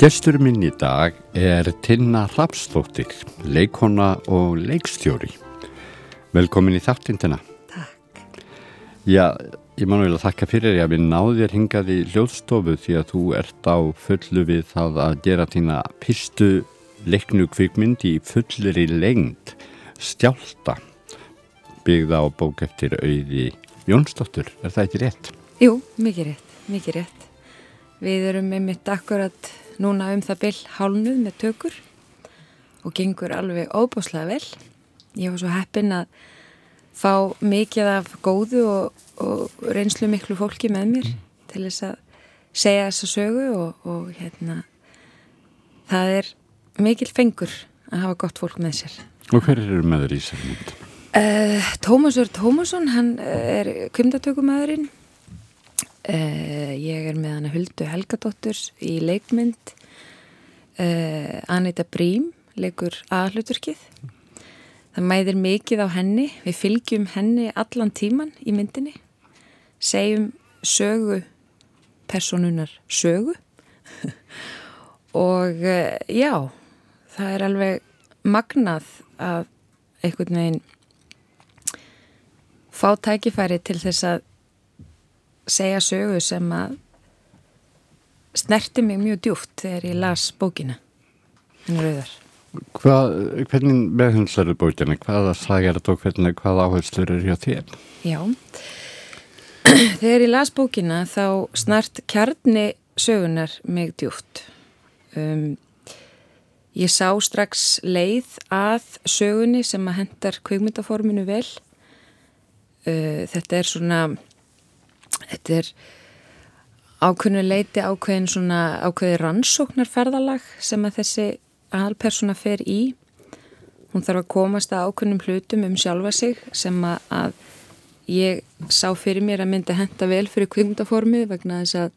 Gestur minn í dag er Tinna Rapsdóttir, leikona og leikstjóri. Velkomin í þáttindina. Takk. Já, ég man vel að þakka fyrir ég að við náðir hingað í hljóðstofu því að þú ert á fullu við það að gera þína pistu leiknu kvikmyndi í fullir í lengd, stjálta, byggða á bók eftir auði Jónsdóttur. Er það ekki rétt? Jú, mikið rétt, mikið rétt. Við erum með mitt akkurat núna um það byll hálnuð með tökur og gengur alveg óbáslega vel. Ég var svo heppin að fá mikið af góðu og, og reynslu miklu fólki með mér mm. til þess að segja þessa sögu og, og hérna það er mikil fengur að hafa gott fólk með sér. Og hver eru með þér í sér? Uh, Tómasur Tómasson, hann er kvimdatökumæðurinn Uh, ég er með hana Huldu Helgadóttur í leikmynd. Uh, Anita Brím leikur aðhluturkið það mæðir mikið á henni. Við fylgjum henni allan tíman í myndinni. Segjum sögu personunar sögu. Og uh, já það er alveg magnað að einhvern veginn fá tækifæri til þess að segja sögu sem að snerti mig mjög djúft þegar ég las bókina henni rauðar Hvað, hvernig meðhundslar er bókina? Hvaða sagar þetta og hvernig, hvaða áherslur er hjá þér? Já Þegar ég las bókina þá snart kjarni sögunar mig djúft um, Ég sá strax leið að sögunni sem að hendar kveikmyndaforminu vel uh, Þetta er svona þetta er ákveðinu leiti ákveðin svona ákveði rannsóknarferðalag sem að þessi aðalpersona fer í. Hún þarf að komast að ákveðnum hlutum um sjálfa sig sem að ég sá fyrir mér að myndi henda vel fyrir kvindaformið vegna þess að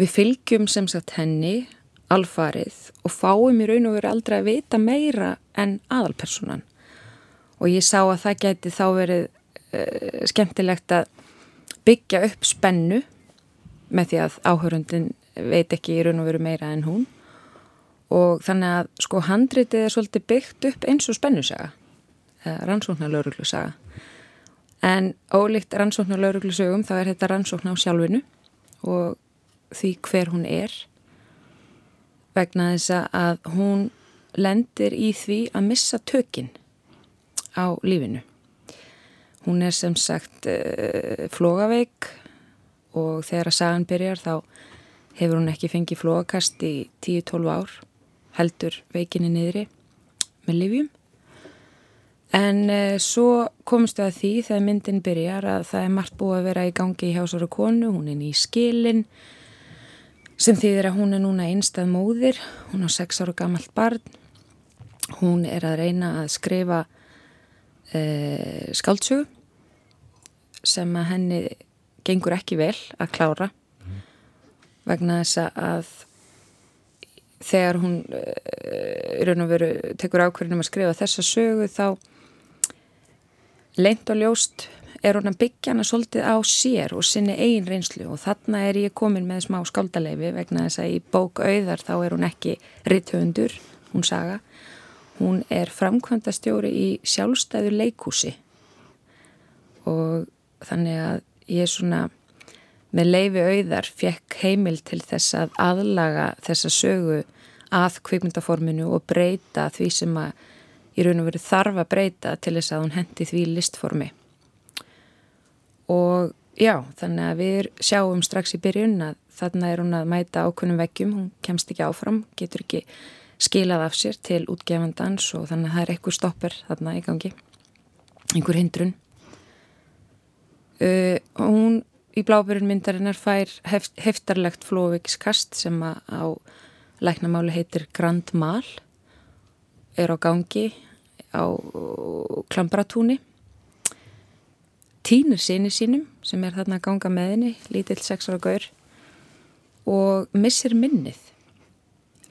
við fylgjum sem sagt henni alfarið og fáum í raun og veru aldrei að vita meira en aðalpersonan og ég sá að það geti þá verið uh, skemmtilegt að byggja upp spennu með því að áhörundin veit ekki í raun og veru meira en hún. Og þannig að sko handritið er svolítið byggt upp eins og spennusaga rannsóknar lauruglusaga en ólíkt rannsóknar lauruglusögum þá er þetta rannsóknar á sjálfinu og því hver hún er vegna þess að hún lendir í því að missa tökinn á lífinu Hún er sem sagt uh, flogaveik og þegar að sagan byrjar þá hefur hún ekki fengið flogakast í 10-12 ár, heldur veikinni niðri með livjum. En uh, svo komstu að því þegar myndin byrjar að það er margt búið að vera í gangi í hjásara konu, hún er í skilin sem þýðir að hún er núna einstað móðir, hún á 6 ára gammalt barn, hún er að reyna að skrifa uh, skáldsögu sem að henni gengur ekki vel að klára mm. vegna þess að þegar hún uh, raun og veru tekur ákverðinum að skrifa þessa sögu þá leint og ljóst er hún að byggja hana svolítið á sér og sinni eigin reynslu og þarna er ég komin með smá skáldaleifi vegna þess að í bók auðar þá er hún ekki ritthöndur, hún saga hún er framkvæmdastjóri í sjálfstæðu leikúsi og þannig að ég svona með leifi auðar fekk heimil til þess að aðlaga þessa sögu að kvikmyndaforminu og breyta því sem að í raun og veru þarf að breyta til þess að hún hendi því listformi. Og já, þannig að við sjáum strax í byrjun að þarna er hún að mæta ákunnum veggjum, hún kemst ekki áfram, getur ekki skilað af sér til útgefandans og þannig að það er einhver stoppur þarna í gangi, einhver hindrun. Uh, hún í blábyrjun myndarinnar fær heft, heftarlegt flóvikskast sem á læknamáli heitir Grand Mal, er á gangi á Klambratúni, týnir síni sínum sem er þarna að ganga með henni, lítill sexar og gaur og missir minnið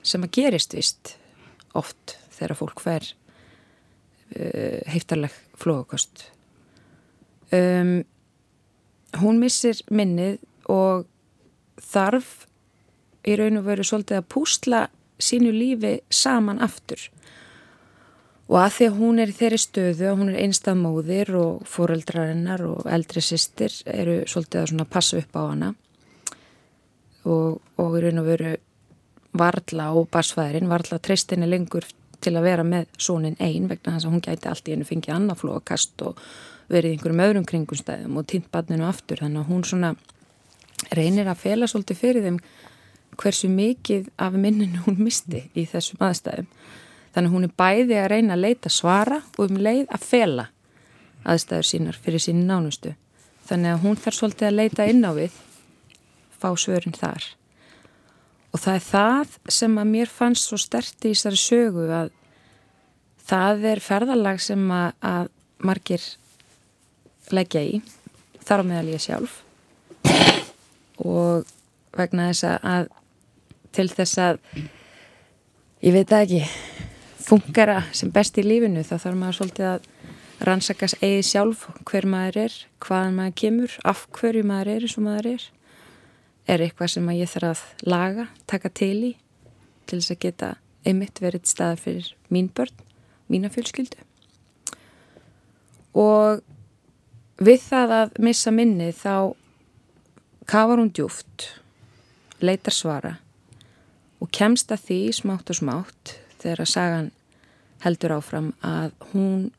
sem að gerist vist oft þegar fólk fær uh, heiftarleg flóðakost um, hún missir minnið og þarf í raun og veru svolítið að púsla sínu lífi saman aftur. Og að því að hún er í þeirri stöðu og hún er einstað móðir og fóreldrarinnar og eldri sýstir eru svolítið að passa upp á hana. Og, og í raun og veru varla og basfæðurinn varla treystinni lengur til að vera með sónin einn vegna þess að hún gæti allt í hennu fengið annaflókast og verið einhverjum öðrum kringumstæðum og týnt barninu aftur þannig að hún svona reynir að fela svolítið fyrir þeim hversu mikið af minninu hún misti í þessum aðstæðum Þannig að hún er bæði að reyna að leita svara og um leið að fela aðstæður sínar fyrir sín nánustu. Þannig að hún þarf svolítið að leita inn á við, fá svörin þar. Og það er það sem að mér fannst svo sterti í þessari sögu að það er ferðalag sem að, að margir leggja í, þar á meðal ég sjálf. Og vegna þess að til þess að, ég veit ekki, fungara sem best í lífinu þá þarf maður svolítið að rannsakast eigið sjálf hver maður er, hvaðan maður kemur, af hverju maður er eins og maður er. Er eitthvað sem ég þarf að laga, taka til í til þess að geta einmitt verið staðar fyrir mín börn, mína fjölskyldu. Og við það að missa minni þá kafar hún djúft, leitar svara og kemst að því smátt og smátt þegar að sagan heldur áfram að hún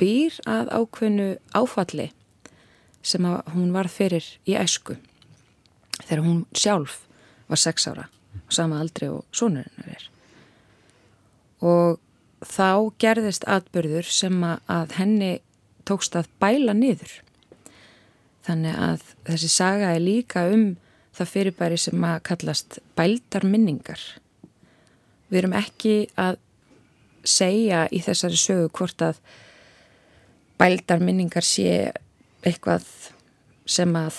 býr að ákveðnu áfalli sem hún var fyrir í æsku þegar hún sjálf var sex ára og sama aldri og sonurinnar er. Og þá gerðist atbyrður sem að henni tókst að bæla niður. Þannig að þessi saga er líka um það fyrirbæri sem að kallast bældar minningar við erum ekki að segja í þessari sögu hvort að bældar minningar sé eitthvað sem að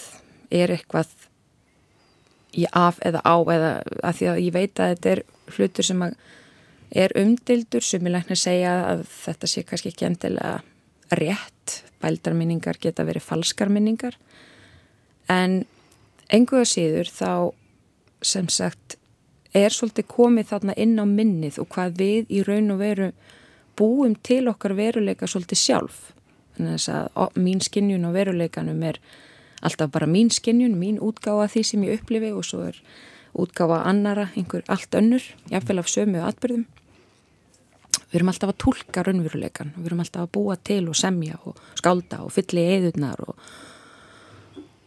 er eitthvað í af eða á eða að því að ég veit að þetta er hlutur sem er umdildur sem ég lækna að segja að þetta sé kannski ekki endilega rétt, bældar minningar geta verið falskar minningar. En enguða síður þá sem sagt er svolítið komið þarna inn á minnið og hvað við í raun og veru búum til okkar veruleika svolítið sjálf. Þannig að, mín skinnjun og veruleikanum er alltaf bara mín skinnjun, mín útgáfa því sem ég upplifi og svo er útgáfa annara, einhver allt önnur, jáfnveil af sömu atbyrðum. Við erum alltaf að tólka raunveruleikan, við erum alltaf að búa til og semja og skálda og fylli eðunar og,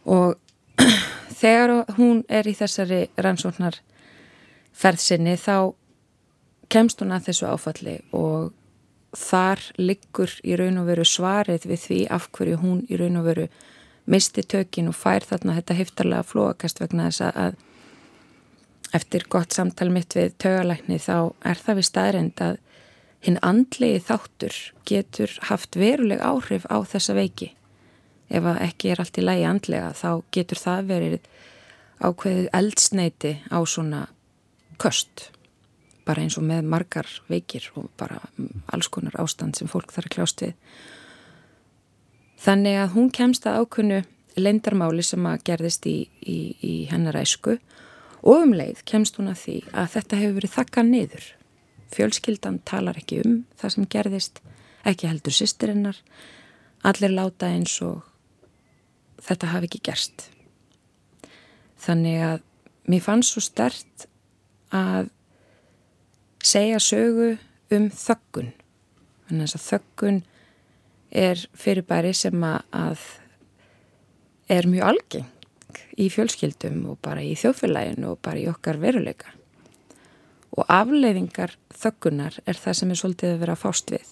og þegar hún er í þessari rannsóknar ferðsynni þá kemst hún að þessu áfalli og þar liggur í raun og veru svarið við því af hverju hún í raun og veru misti tökin og fær þarna þetta heftarlega flóakast vegna þess að eftir gott samtal mitt við tögalækni þá er það við staðrind að hinn andlegi þáttur getur haft veruleg áhrif á þessa veiki. Ef ekki er allt í lægi andlega þá getur það verið ákveðið eldsneiti á svona köst bara eins og með margar veikir og bara alls konar ástand sem fólk þarf að kljást við. Þannig að hún kemst að ákunnu leindarmáli sem að gerðist í, í, í hennar æsku og um leið kemst hún að því að þetta hefur verið þakkað niður. Fjölskyldan talar ekki um það sem gerðist, ekki heldur sýstirinnar, allir láta eins og þetta hafi ekki gerst. Þannig að mér fannst svo stert að segja sögu um þöggun. Þannig að þöggun er fyrirbæri sem að er mjög algeng í fjölskyldum og bara í þjóðfélaginu og bara í okkar veruleika. Og afleiðingar þöggunar er það sem er svolítið að vera fást við.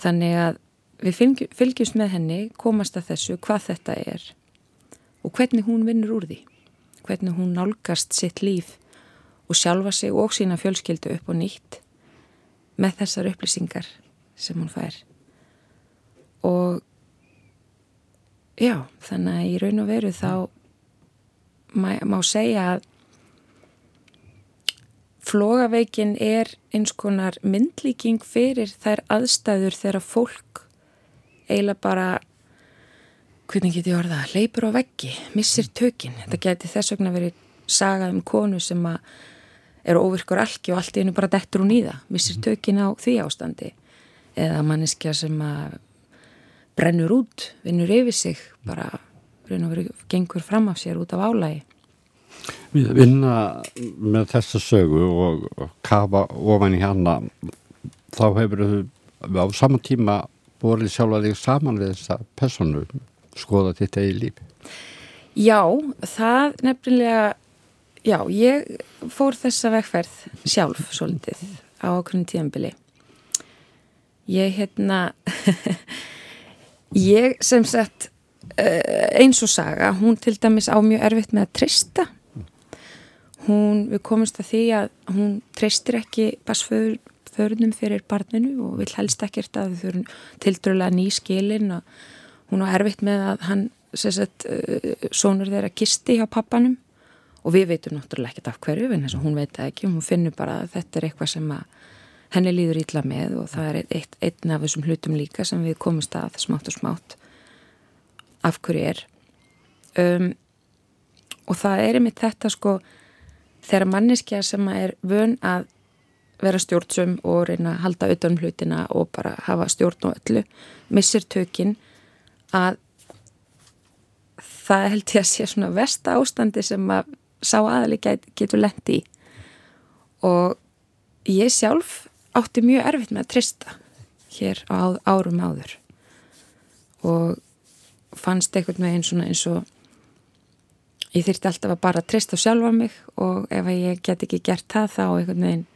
Þannig að við fylgjumst með henni, komast að þessu, hvað þetta er og hvernig hún vinnur úr því. Hvernig hún nálgast sitt líf og sjálfa sig og sína fjölskyldu upp og nýtt með þessar upplýsingar sem hún fær og já, þannig að í raun og veru þá má, má segja að flogaveikin er eins konar myndlíking fyrir þær aðstæður þegar fólk eiginlega bara hvernig get ég orða, leipur á veggi missir tökin, þetta geti þess vegna verið sagað um konu sem að er óvirkur alki og allt í hennu bara dettur hún í það, missir tökin á því ástandi. Eða manneskja sem að brennur út, vinnur yfir sig bara verið, gengur fram af sér út af álægi Við vinna með þessa sögu og kafa ofan í hana þá hefur þau á saman tíma borðið sjálfa þig saman við þessa personu skoða þetta í líf. Já, það nefnilega já, ég fór þessa vegferð sjálf svolítið á okkur tíðanbili ég hérna ég sem sagt eh, eins og saga, hún til dæmis á mjög erfitt með að trista hún, við komumst að því að hún tristir ekki basförunum fyrir barninu og vil helst ekkert að þau þurfum tildröla ný skilin og hún á erfitt með að hann sagt, eh, sonur þeirra kisti hjá pappanum. Og við veitum náttúrulega ekkert af hverju en þess að hún veit ekki. Og hún finnur bara að þetta er eitthvað sem að henni líður ítla með og það er eitt, einn af þessum hlutum líka sem við komumst að smátt og smátt. Af hverju er. Um, og það er einmitt þetta sko þegar manneskja sem er vön að vera stjórnsum og reyna að halda auðvitað um hlutina og bara hafa stjórn og öllu missir tökinn að það held ég að sé svona vest ástandi sem að sá aðali get, getur lendi og ég sjálf átti mjög erfitt með að trista hér á árum áður. Og fannst eitthvað með eins og eins og ég þurfti alltaf að bara trista sjálfa mig og ef ég get ekki gert það þá eitthvað með einn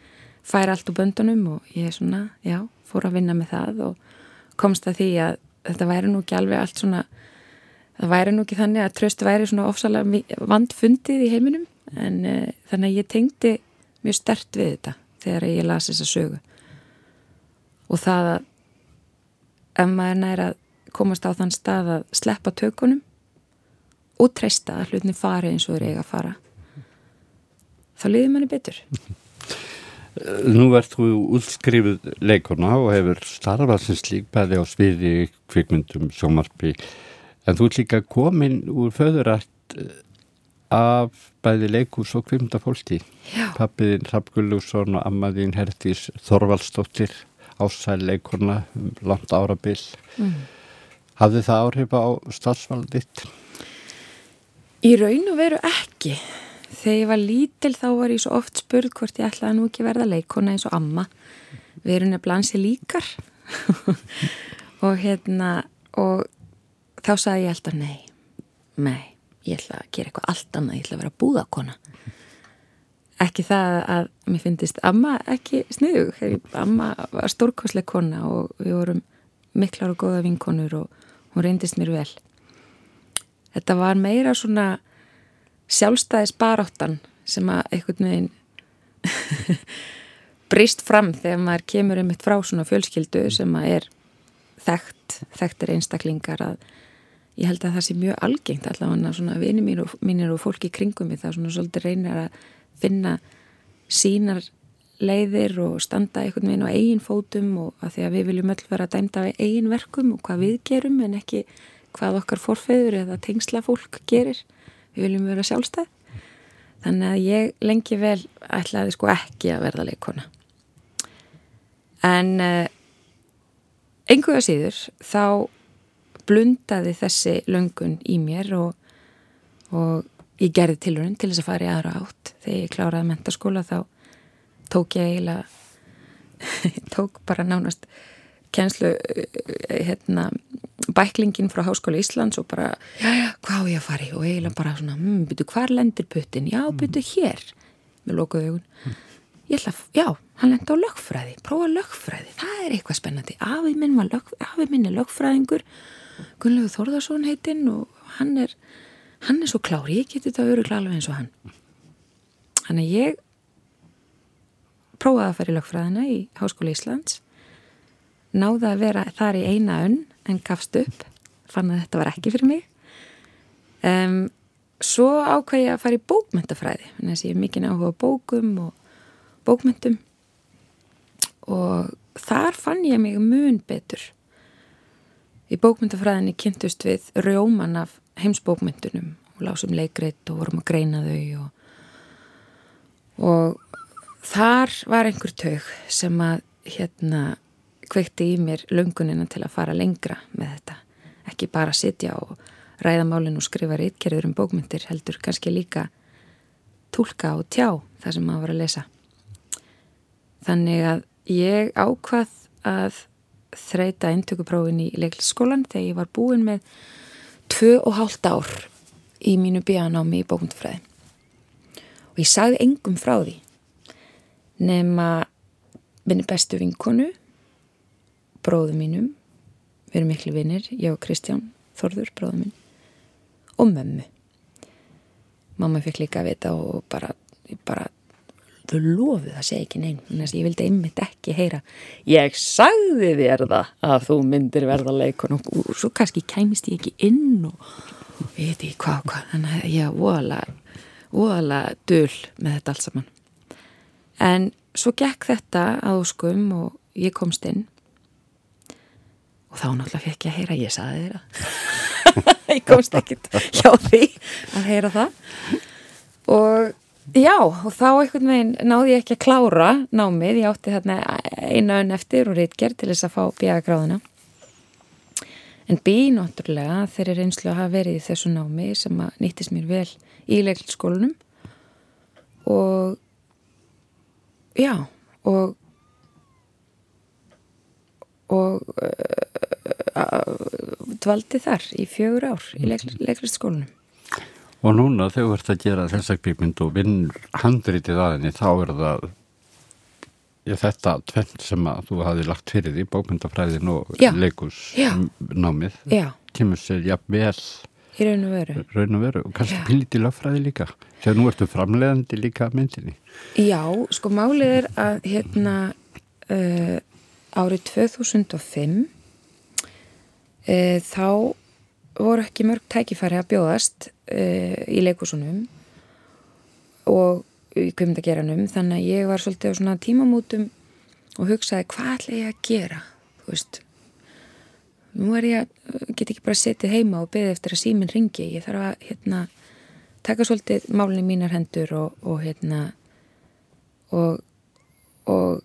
fær allt úr böndunum og ég svona, já, fór að vinna með það og komst að því að þetta væri nú ekki alveg allt svona það væri nú ekki þannig að tröst væri svona ofsalega vandfundið í heiminum. En uh, þannig að ég tengdi mjög stert við þetta þegar ég lasi þessa sögu og það að ef maður næra að komast á þann stað að sleppa tökunum og treysta að hlutin fari eins og er eiga að fara þá liður manni betur. Nú ert þú útskrifuð leikona og hefur starfað sem slík bæði á sviði kvikmyndum sjómarpi En þú ert líka komin úr föðurætt eh, af bæði leikús og kvimdafólki. Pappiðinn Rappgullusson og ammaðinn Hertís Þorvaldstóttir, ásæleikurna, um langt árabill. Mm. Hafði það áhrif á starfsvalditt? Í raun og veru ekki. Þegar ég var lítil þá var ég svo oft spurð hvort ég ætlaði nú ekki verða leikona eins og amma. Við erum nefnilega ansi líkar og hérna og þá sagði ég alltaf nei, nei, ég ætla að gera eitthvað allt annað, ég ætla að vera búðakona. Ekki það að mér finnist amma ekki sniðug, amma var stórkosleik kona og við vorum miklar og góða vinkonur og hún reyndist mér vel. Þetta var meira svona sjálfstæðis baráttan sem að einhvern veginn brist fram þegar maður kemur einmitt frá svona fjölskyldu sem að er þekkt, þekktir einstaklingar að ég held að það sé mjög algengt allavega svona vini mín og, mínir og fólki kringum mig það svona svolítið reynir að finna sínar leiðir og standa einhvern veginn á eigin fótum og að því að við viljum öll vera dæmda við eigin verkum og hvað við gerum en ekki hvað okkar forfeyður eða tengsla fólk gerir. Við viljum vera sjálfstæð. Þannig að ég lengi vel ætlaði sko ekki að verða leikona en uh, einhverja síður þá blundaði þessi löngun í mér og, og ég gerði tilurinn til þess að fara í aðra átt. Þegar ég kláraði mentaskóla þá tók ég eiginlega tók bara nánast kjenslu eh, hérna, bæklingin frá Háskóla Íslands og bara, já, já, hvað á ég að fara í? Og eiginlega bara svona, hm, byrju, hvar lendir puttin já, byrju, hér. Með lokuðu augun. Mm. ég ætla, já, hann lendi á lögfræði. Prófa lögfræði, það er eitthvað spennandi. Afið minn lög, minn er lögfræðingur. Gunnlegu Þórðarsson heitinn og hann er hann er svo klár, ég geti þetta öruglega alveg eins og hann. Þannig að ég prófaði að fara í lögfræðina í Háskóli Íslands náði að vera þar í eina önn en gafst upp fann að þetta var ekki fyrir mig. Um, svo ákvæði ég að fara í bókmyndafræði þannig að ég er mikið áhuga bókum og bókmyndum og þar fann ég mig mun betur. Í bókmyndafræðinni kynntust við rjóman af heimsbókmyndunum og lásum leikreitt og vorum að greina þau og og þar var einhver taug sem að hérna kveikti í mér löngunina til að fara lengra með þetta. Ekki bara sitja og ræða málinn og skrifa rítkerður um bókmyndir heldur kannski líka tólka og tjá það sem maður var að lesa. Þannig að ég ákvað að þreita eintökuprófin í leiklisskólan þegar ég var búin með tvö og hálft ár í mínu bíanámi í bókmyndafræði og ég sagði engum frá því nema minni bestu vinkonu bróðu mínum við erum miklu vinnir, ég og Kristján Þorður, bróðu minn og mömmu. Mamma fikk líka að vita og bara, bara þau lofuð að segja ekki neinn þannig að ég vildi einmitt ekki heyra. Ég sagði þér það að þú myndir verða leikon og, og svo kannski kæmist ég ekki inn og veit ekki hvað hvað. Þannig að ég var óalega döl með þetta allt saman. En svo gekk þetta að óskum og ég komst inn. Og þá náttúrulega fekk ég að heyra ég sagði þér að ég komst ekkit hjá því að heyra það. Og Já, og þá einhvern veginn náði ég ekki að klára námið, ég átti þarna eina önn eftir og reytgerð til þess að fá bíagráðina. En bí náttúrulega þeirri reynslu að hafa verið í þessu námi sem að nýttist mér vel í leikskólunum og já, og og uh, dvaldi þar í fjögur ár í leikskólunum. Og núna þegar þú ert að gera þessa kvíkmynd og vinnur handrítið aðinni þá er það já, þetta tvent sem að þú hafi lagt fyrir því, bókmyndafræðin og leikusnámið kemur sér jafn vel í raun og veru, raun og, veru. og kannski pínlítið lögfræði líka þegar nú ertu framlegandi líka myndinni. Já, sko málið er að hérna uh, árið 2005 uh, þá voru ekki mörg tækifæri að bjóðast uh, í leikusunum og í kvimdageranum þannig að ég var svolítið á svona tímamótum og hugsaði hvað ætla ég að gera? Þú veist nú er ég að, get ekki bara setið heima og beðið eftir að síminn ringi ég þarf að hérna taka svolítið málinni mínar hendur og, og hérna og og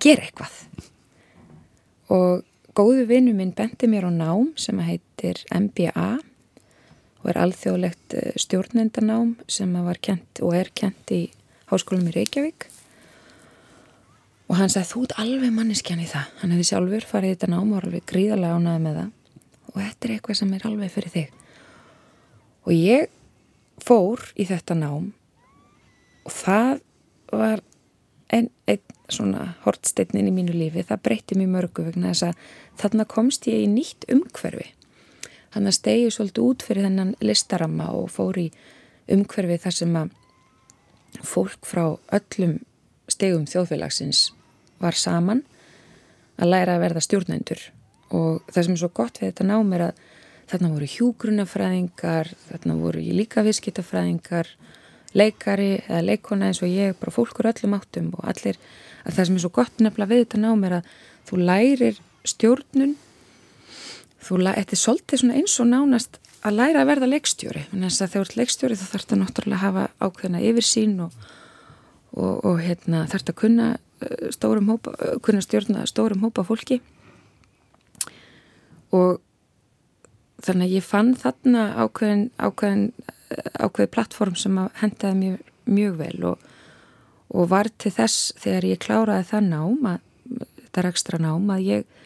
gera eitthvað. Og góðu vinnu minn bendi mér á nám sem heitir MBA og er alþjóðlegt eh, stjórnendanám sem var kent og er kent í háskólum í Reykjavík. Og hann sagði þú ert alveg manneskjan í það. Hann hefði sjálfur farið í þetta nám og var alveg gríðarlega ánaði með það. Og þetta er eitthvað sem er alveg fyrir þig. Og ég fór í þetta nám og það var einn ein, svona hortsteinin í mínu lífi það breytti mjög mörgu vegna þess að þarna komst ég í nýtt umhverfi. Hann að stegi svolítið út fyrir þennan listaramma og fór í umhverfi þar sem að fólk frá öllum stegum þjóðfélagsins var saman að læra að verða stjórnendur. Og það sem er svo gott við þetta nám er að þarna voru hjúgrunafræðingar, þarna voru líka viðskiptafræðingar, leikari eða leikona eins og ég, bara fólkur öllum áttum og allir, að það sem er svo gott nefnilega við þetta nám er að þú lærir stjórnun þú, þetta er svolítið eins og nánast að læra að verða leikstjóri. Þannig að þegar þú ert leikstjóri þá þarf það náttúrulega að hafa ákveðna yfir sín og, og, og hérna, þarf það að kunna uh, stórum hópa, uh, kunna stjórna stórum hópa fólki. Og þannig að ég fann þarna ákveðin ákveðin ákveði plattform sem hendaði mjög, mjög vel og, og var til þess þegar ég kláraði það nám að, þetta er ekstra nám að ég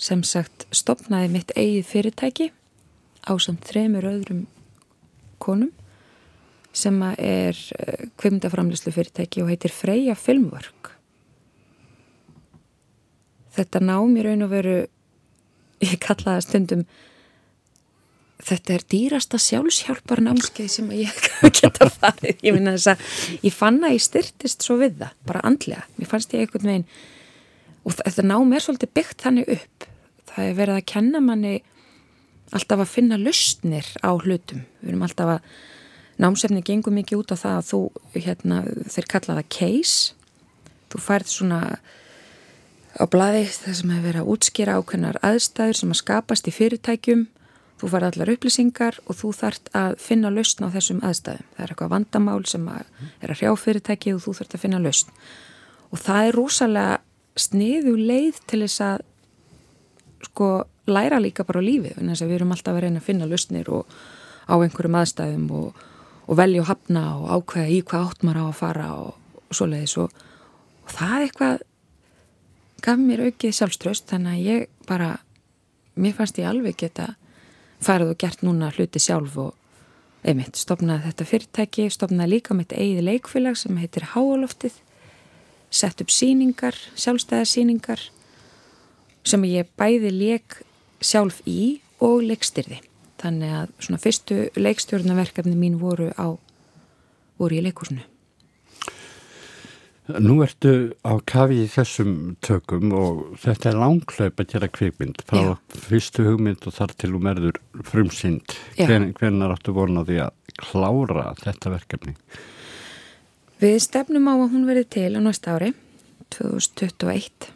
sem sagt stopnaði mitt eigið fyrirtæki á samt þremur öðrum konum sem er eh, fyrirtæki og heitir Freyja Filmwork. Þetta nám í raun og veru, ég kallaði stundum, þetta er dýrasta sjálfshjálpar námskeið sem ég geta farið. Ég finna þess að ég fann að ég styrtist svo við það, bara andlega. Mér fannst ég einhvern veginn og þetta nám er svolítið byggt þannig upp það er verið að kenna manni alltaf að finna lustnir á hlutum við erum alltaf að námsefni gengur mikið út á það að þú hérna, þeir kalla það case þú færð svona á bladi það sem hefur verið að útskýra ákveðnar aðstæður sem að skapast í fyrirtækjum þú fær allar upplýsingar og þú þart að finna lausn á þessum aðstæðum. Það er eitthvað vandamál sem að er að hrjá fyrirtæki og þú þart að finna lausn. Og það er rosalega sniðu leið til þess að sko læra líka bara lífið. Þannig að við erum alltaf að reyna að finna lausnir og á einhverjum aðstæðum og, og velja og hafna og ákveða í hvað átt maður á að fara og, og svoleiðis og, og það eitthvað gaf mér aukið sjálfströst þannig að ég bara, mér fannst ég alveg geta farið og gert núna hluti sjálf og einmitt stopnaði þetta fyrirtæki, stopnaði líka mitt eigið leikfélag sem heitir Háaloftið sett upp síningar, sjálfstæðarsíningar sem ég bæði leik sjálf í og leikstyrði þannig að svona fyrstu leikstjórnaverkefni mín voru á voru í leikúsinu Nú ertu á kafi í þessum tökum og þetta er langklaup að gera kvikmynd frá Já. fyrstu hugmynd og þar til um erður frumsynd. Hven, hvernig áttu voruð að klára þetta verkefni? Við stefnum á að hún verið til á næsta ári, 2021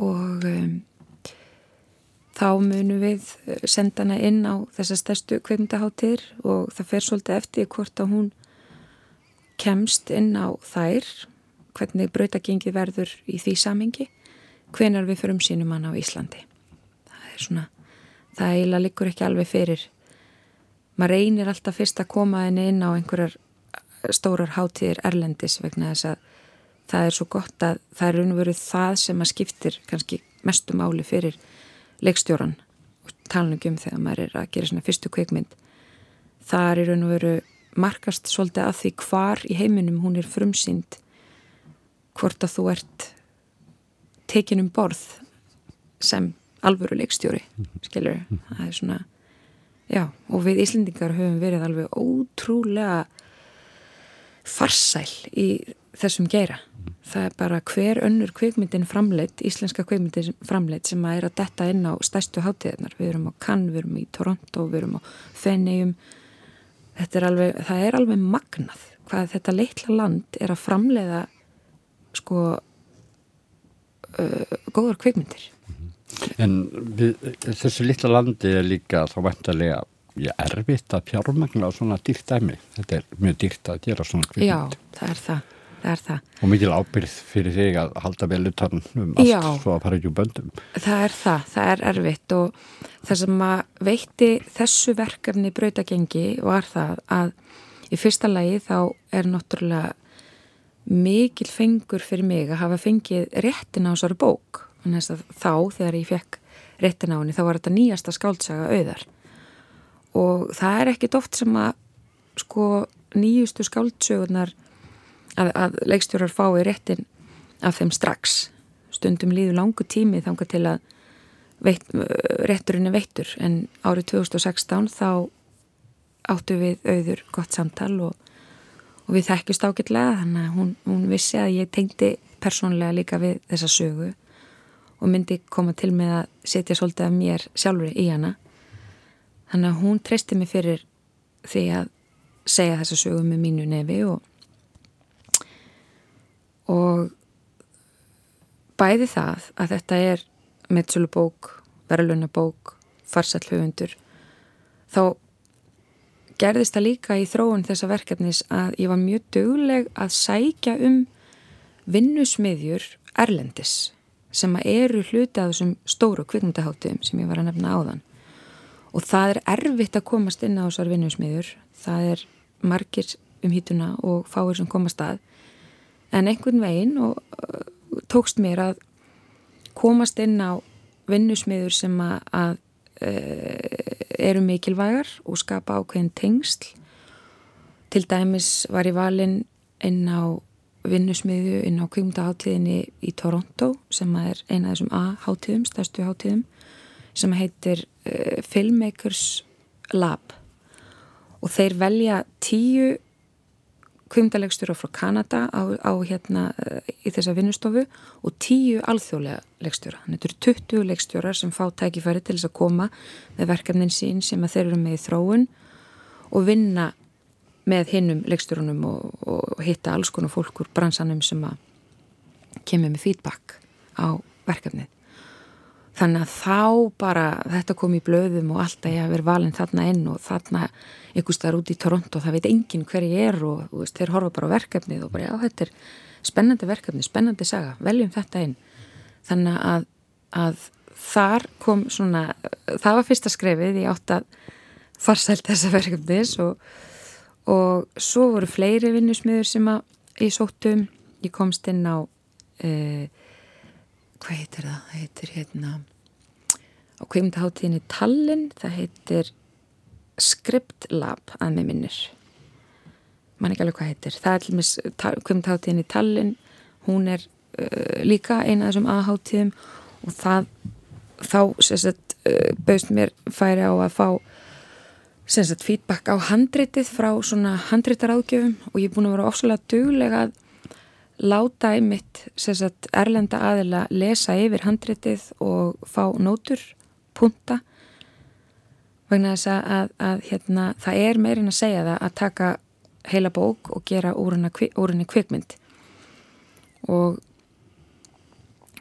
og um, þá munum við senda hana inn á þessa stærstu kvikmyndaháttir og það fer svolítið eftir hvort að hún kemst inn á þær hvernig brautagengi verður í því samengi hvenar við förum sínum hann á Íslandi. Það er svona það eiginlega likur ekki alveg fyrir. Maður reynir alltaf fyrst að koma henni inn á einhverjar stórar hátíðir erlendis vegna þess að það er svo gott að það er veru það sem að skiptir kannski mestu máli fyrir leikstjóran og talningum þegar maður er að gera svona fyrstu kveikmynd það er veru markast svolítið að því hvar í heiminum hún er frumsýnd hvort að þú ert tekin um borð sem alvöru leikstjóri mhm. skilur, mhm. það er svona já, og við Íslendingar höfum verið alveg ótrúlega farsæl í þessum geira mhm. það er bara hver önnur kveikmyndin framleitt, íslenska kveikmyndin framleitt sem að er að detta inn á stærstu hátíðnar, við erum á Cannes, við erum í Toronto við erum á Feneum þetta er alveg, það er alveg magnað hvað þetta leitla land er að framleiða sko uh, góðar kveikmyndir En við, þessu litla landi er líka þá vantarlega erfitt að fjármagna á svona dýrt dæmi. Þetta er mjög dýrt að gera svona kveikmynd Já, það er það, það, er það. og mikil ábyrð fyrir þig að halda vel utan um allt Já, svo að fara ekki úr böndum. Það er það, það er erfitt og það sem að veitti þessu verkefni brautagengi var það að í fyrsta lagi þá er náttúrulega mikil fengur fyrir mig að hafa fengið réttin á þessari bók. Þá þegar ég fekk réttin á henni þá var þetta nýjasta skáltsaga auðar. Og það er ekkit oft sem að sko nýjustu skáltsögunar að, að leikstjórar fái réttin af þeim strax. Stundum líður langu tími þanga til að veit, rétturinn er veittur. En árið 2016 þá áttu við auður gott samtal og og við þekkjast ágætlega þannig að hún, hún vissi að ég tengdi persónlega líka við þessa sögu og myndi koma til með að setja svolítið af mér sjálfur í hana. Þannig að hún treysti mig fyrir því að segja þessa sögu með mínu nefi og og bæði það að þetta er meðsölubók, verðlunabók farsall höfundur þá gerðist það líka í þróun þessa verkefnis að ég var mjög döguleg að sækja um vinnusmiðjur Erlendis sem eru hluti af þessum stóru kvikmyndaháttum sem ég var að nefna áðan. Og það er erfitt að komast inn á þessar vinnusmiðjur. Það er margir um hýtuna og fáir sem komast að. En einhvern veginn og uh, tókst mér að komast inn á vinnusmiður sem að, eru mikilvægar og skapa ákveðin tengsl. Til dæmis var ég valinn inn á vinnusmiðju inn á kvimdaháttíðinni í Toronto sem er eina af þessum A-háttíðum, stærstu háttíðum sem heitir uh, Filmmakers Lab og þeir velja tíu kvimdalegstjóra frá Kanada á, á hérna uh, í þessa vinnustofu og tíu alþjóðlega leikstjóra. Þannig að þetta eru 20 leikstjórar sem fá tækifæri til þess að koma með verkefnin sín sem að þeir eru með í þróun og vinna með hinnum leikstjórunum og, og hitta alls konar fólk úr bransanum sem að kemur með feedback á verkefnið. Þannig að þá bara þetta kom í blöðum og alltaf ég hafi verið valin þarna inn og þarna ykkur staðar út í Toronto það veit enginn hver ég er og veist, þeir horfa bara á verkefnið og bara já þetta er spennandi verkefni, spennandi saga veljum þetta inn. Þannig að, að þar kom svona það var fyrsta skrefið ég átt að farsælt þessa verkefnis og, og svo voru fleiri vinnusmiður sem að ég sóttum ég komst inn á uh, hvað heitir það? það heitir hérna á kvimtaháttíðinni Tallinn það heitir Script Lab að með minnir mann ekki alveg hvað heitir það er alveg kvimtaháttíðinni Tallinn hún er uh, líka eina af þessum aðháttíðum og það þá sérstætt uh, baust mér færi á að fá sérstætt feedback á handritið frá handritaráðgjöfum og ég er búin að vera ofsalega duglega að láta einmitt sagt, erlenda aðila lesa yfir handritið og fá nótur, punta vegna þess að, að, að hérna, það er meirinn að segja það að taka heila bók og gera úr henni kvikmynd. Og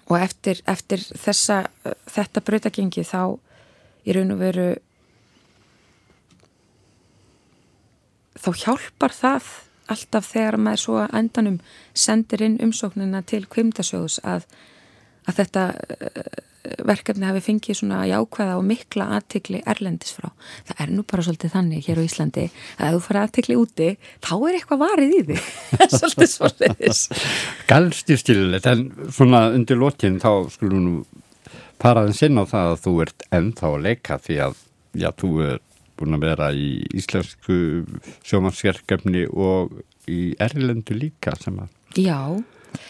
og eftir, eftir þessa, þetta brautagengi þá í raun og veru þá hjálpar það alltaf þegar maður svo endanum sendir inn umsóknina til kvimtasjóðs að, að þetta uh, verkefni hafi fengið svona jákvæða og mikla aðtikli erlendis frá. Það er nú bara svolítið þannig hér á Íslandi að þú fara aðtikli úti þá er eitthvað varið í því. svolítið svolítið. Galsti stililegt en svona undir lókin þá skulum nú paraðin sinna á það að þú ert ennþá að leika því að já, þú er búin að vera í íslensku sjómansverkefni og í Erlendu líka sem að Já.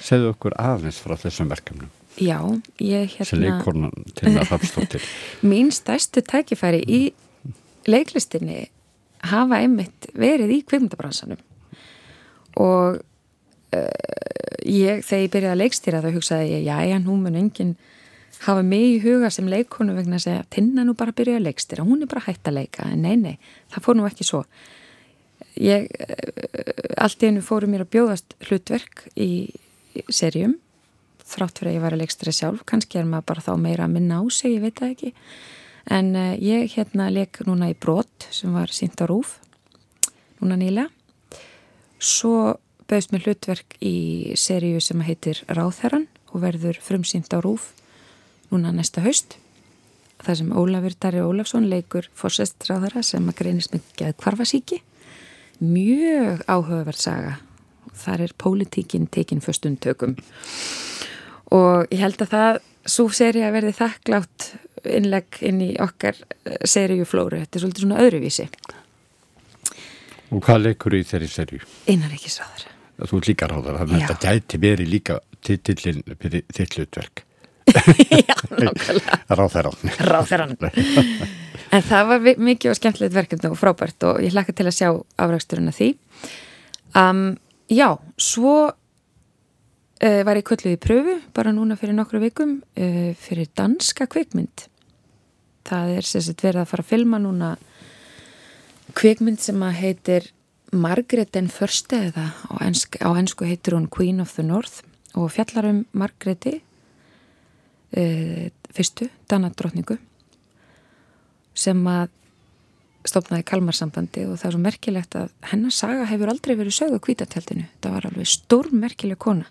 segðu okkur aðeins frá þessum verkefnum. Já, ég hérna sem leikornan til að hafstóttir Mín stærstu tækifæri í leiklistinni hafa einmitt verið í kvimundabransanum og uh, ég, þegar ég byrjaði að leikstýra þá hugsaði ég, já, já, nú mun enginn hafa mig í huga sem leikonu vegna að segja tinna nú bara að byrja að leikstýra. Hún er bara hægt að leika, en nei, nei það fór nú ekki svo. Ég, eh, allt í hennu fóru mér að bjóðast hlutverk í serjum þrátt fyrir að ég var að leikstýra sjálf. Kannski er maður bara þá meira að minna á sig ég veit það ekki. En uh, ég hérna leik núna í brot sem var sínt á rúf núna nýlega. Svo bauðst mér hlutverk í serju sem heitir Ráþherran og verður frumsýnt á rúf núna næsta haust þar sem Ólafur Darri Ólafsson leikur fórsestráðara sem að greinist með geð kvarfasíki mjög áhugaverð saga. Þar er pólitíkin tekinn förstum tökum. Og ég held að það svo seri að verði þakklátt innlegg inn í okkar eh, seriuflóru, þetta er svolítið svona öðruvísi. Og hvað leikur í þeirri serju? Einar ekki sáðar Þú líka ráðar, þannig að þetta gæti verið líka fyrir þitt hlutverk Já, nákvæmlega. Ráþæran Ráþæran En það var mikið og skemmtilegt verkefni og frábært og ég hlakka til að sjá afræksturinn af því. Um, Já, svo uh, var ég kulluð í pröfu bara núna fyrir nokkru vikum uh, fyrir danska kvikmynd. Það er sérstætt verið að fara að filma núna kvikmynd sem að heitir Margaret den Förste eða á ennsku, heitir hún Queen of the North og fjallar um Margareti e, fyrstu, Danadrottningu sem að stopnaði Kalmarsambandi og það er svo merkilegt að hennar saga hefur aldrei verið sögu kvítatjaldinu, það var alveg stór merkileg kona.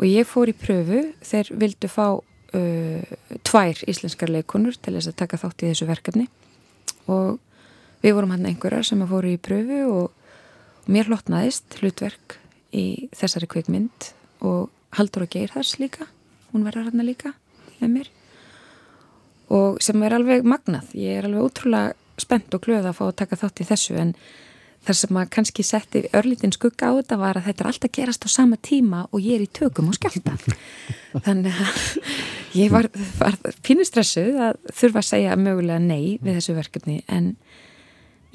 Og ég fór í pröfu, þeir vildu fá uh, tvær íslenskar leikonur til þess að taka þátt í þessu verkefni. Og við vorum hann einhverjar sem að fóru í pröfu og mér hlotnaðist hlutverk í þessari kveikmynd og Haldur og Geir þars líka hún verður hérna líka með mér. Og sem er alveg magnað. Ég er alveg ótrúlega spennt og glöð að fá að taka þátt í þessu en þar sem að kannski setti örlítinn skugga á þetta var að þetta er alltaf gerast á sama tíma og ég er í tökum og skjálta þannig að ég var, var pínustressuð að þurfa að segja mögulega nei við þessu verkefni en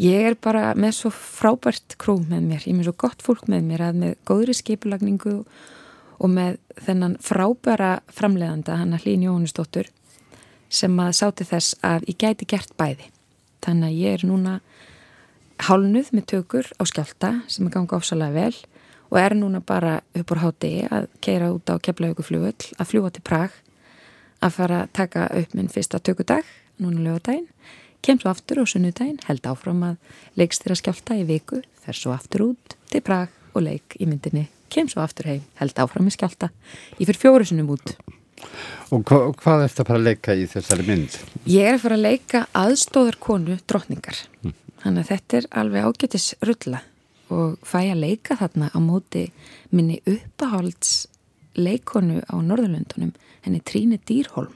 ég er bara með svo frábært krú með mér, ég er með svo gott fólk með mér að með góðri skipulagningu og og með þennan frábæra framleiðanda, hann að Hlín Jóhannesdóttur sem að sáti þess að ég gæti gert bæði. Þannig að ég er núna hálnuð með tökur á skjálta sem er ganga ásalega vel og er núna bara upp úr háti að keira út á keflauguflugöll að fljúa til Prag að fara að taka upp minn fyrsta tökudag, núna lögadaginn, kem svo aftur á sunnudaginn, held áfram að leikstýra skjálta í viku, fer svo aftur út til Prag og leik í myndinni, kem svo aftur heim, held áfram með skjálta, ég fyrir fjóru sinnum út. Og hva, hvað er þetta að fara að leika í þessari mynd? Ég er að fara að leika aðstóðarkonu drottningar, þannig að þetta er alveg ágætis rulla. Og fæ að leika þarna á móti minni uppahalds leikonu á Norðurlöndunum henni Tríni Dýrholm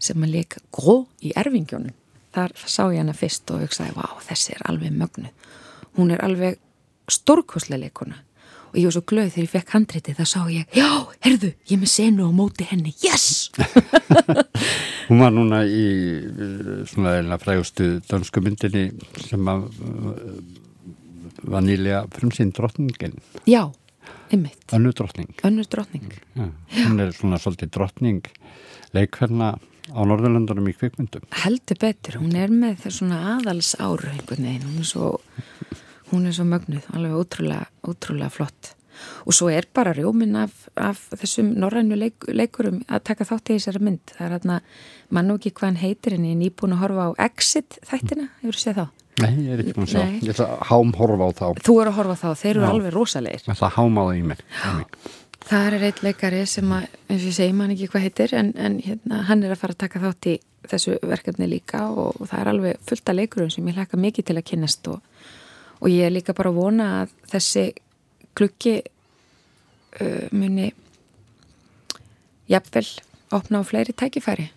sem að leika gró í erfingjónum. Þar sá ég hana fyrst og hugsaði vá þessi er alveg mögnu hún er alveg stórkoslega leikona og ég var svo glöð þegar ég fekk handriti það sá ég, já, herðu, ég er með senu á móti henni, yes! Hún var núna í svona eða frægustu dansku myndinni sem að var nýlega frumsinn drottningin. Já, einmitt. Önnu drottning. Önnur drottning. Já, Hún er svona svolítið drottning leikverna á Norðurlöndunum í kvikmyndum. Heldur betur, hún er með þess svona aðals áru einhvern veginn, hún er svo hún er svo mögnuð, alveg ótrúlega ótrúlega flott. Og svo er bara rjóminn af, af þessum norrænu leik, leikurum að taka þátt í þessari mynd. Það er hérna, mann og ekki hvað hann heitir en ég er nýbúin að horfa á Exit þættina, hefur þú séð þá? Nei, ég er ekki búin að sjá, ég ætla að hám horfa á þá. Þú er að horfa á þá, þeir eru Já. alveg rosalegir. Ég ætla að háma það í mér Það er eitt leikari sem að, eins og ég segi mann ekki hvað heitir, en, en hérna, hann er að fara að taka þátt í þessu verkefni líka og, og það er alveg fullt af leikurum sem ég hlaka mikið til að kynnast og, og ég er líka bara að vona að þessi klukki uh, muni jafnvel opna á fleiri tækifæri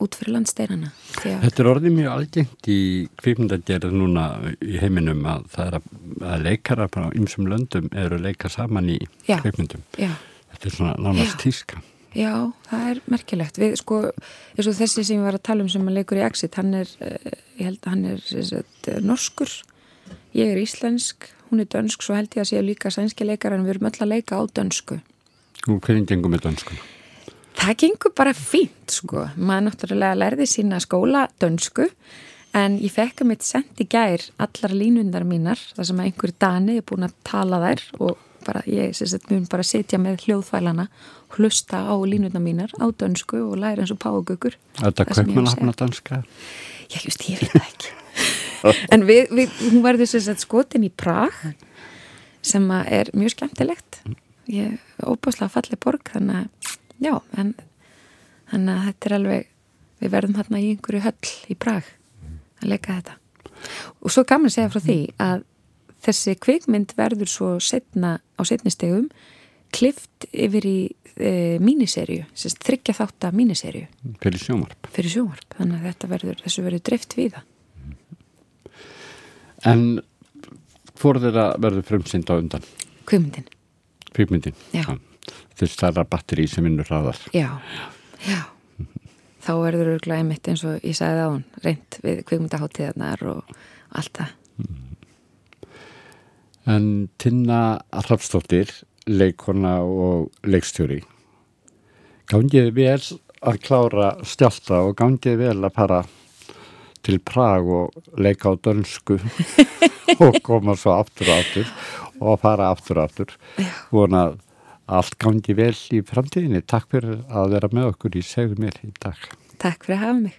út fyrir landsteinana. Þetta er orðið mjög algengt í kvikmyndagerð núna í heiminum að það er að, að leikara bara á ymsum löndum eru að leika saman í Já. kvikmyndum. já, Þetta er svona nánast tíska. Já, það er merkilegt. Við, sko, eins og þessi sem ég var að tala um sem að leikur í Exit, hann er, eh, ég held að hann er sagt, norskur, ég er íslensk, hún er dönsk, svo held ég að séu líka sænski leikar en við erum öll að leika á dönsku. Og hvernig gengum við dönskuna? Það gengur bara fínt, sko. Maður náttúrulega lærði sína skóla dönsku, en ég fekk að mitt send í gær allar línundar mínar, þar sem að einhver dani er búin að tala þær og bara, ég sem sagt, mun bara sitja með hljóðfælana hlusta á línundar mínar á dönsku og læra eins og págugur. Þetta ég hef kaupmannahafna danska? Já, just, ég veit það ekki. en við, við, hún verður sem sagt skotin í Prag sem að er mjög skemmtilegt. Ég er óbáslega fallið borg, þannig að, já, en þannig að þetta er alveg, við verðum hérna í einhverju höll í Prag að leika þetta. Og svo gaman að segja frá því að þessi kvikmynd verður svo setna á setnistegum klift yfir í e, míniserju, þryggja þátt að míniserju Fyrir sjómarp. þannig að þetta verður, þessu verður dreift við það En fór þeirra verður frumsynd á undan kvikmyndin? Já. Þess stærra batteri sem vinnur hraðar. já, já þá verður örgulega einmitt eins og ég sagði á hún reynd við kvikmyndaháttíðarnar og allt það En Tinna Hrafstóttir, leikona og leikstjóri, gangið vel að klára stjálta og gangið vel að fara til Prag og leika á dönsku og koma svo aftur og aftur og fara aftur og aftur. Vona allt gangi vel í framtíðinni. Takk fyrir að vera með okkur í segðu mér í dag. Takk fyrir að hafa mig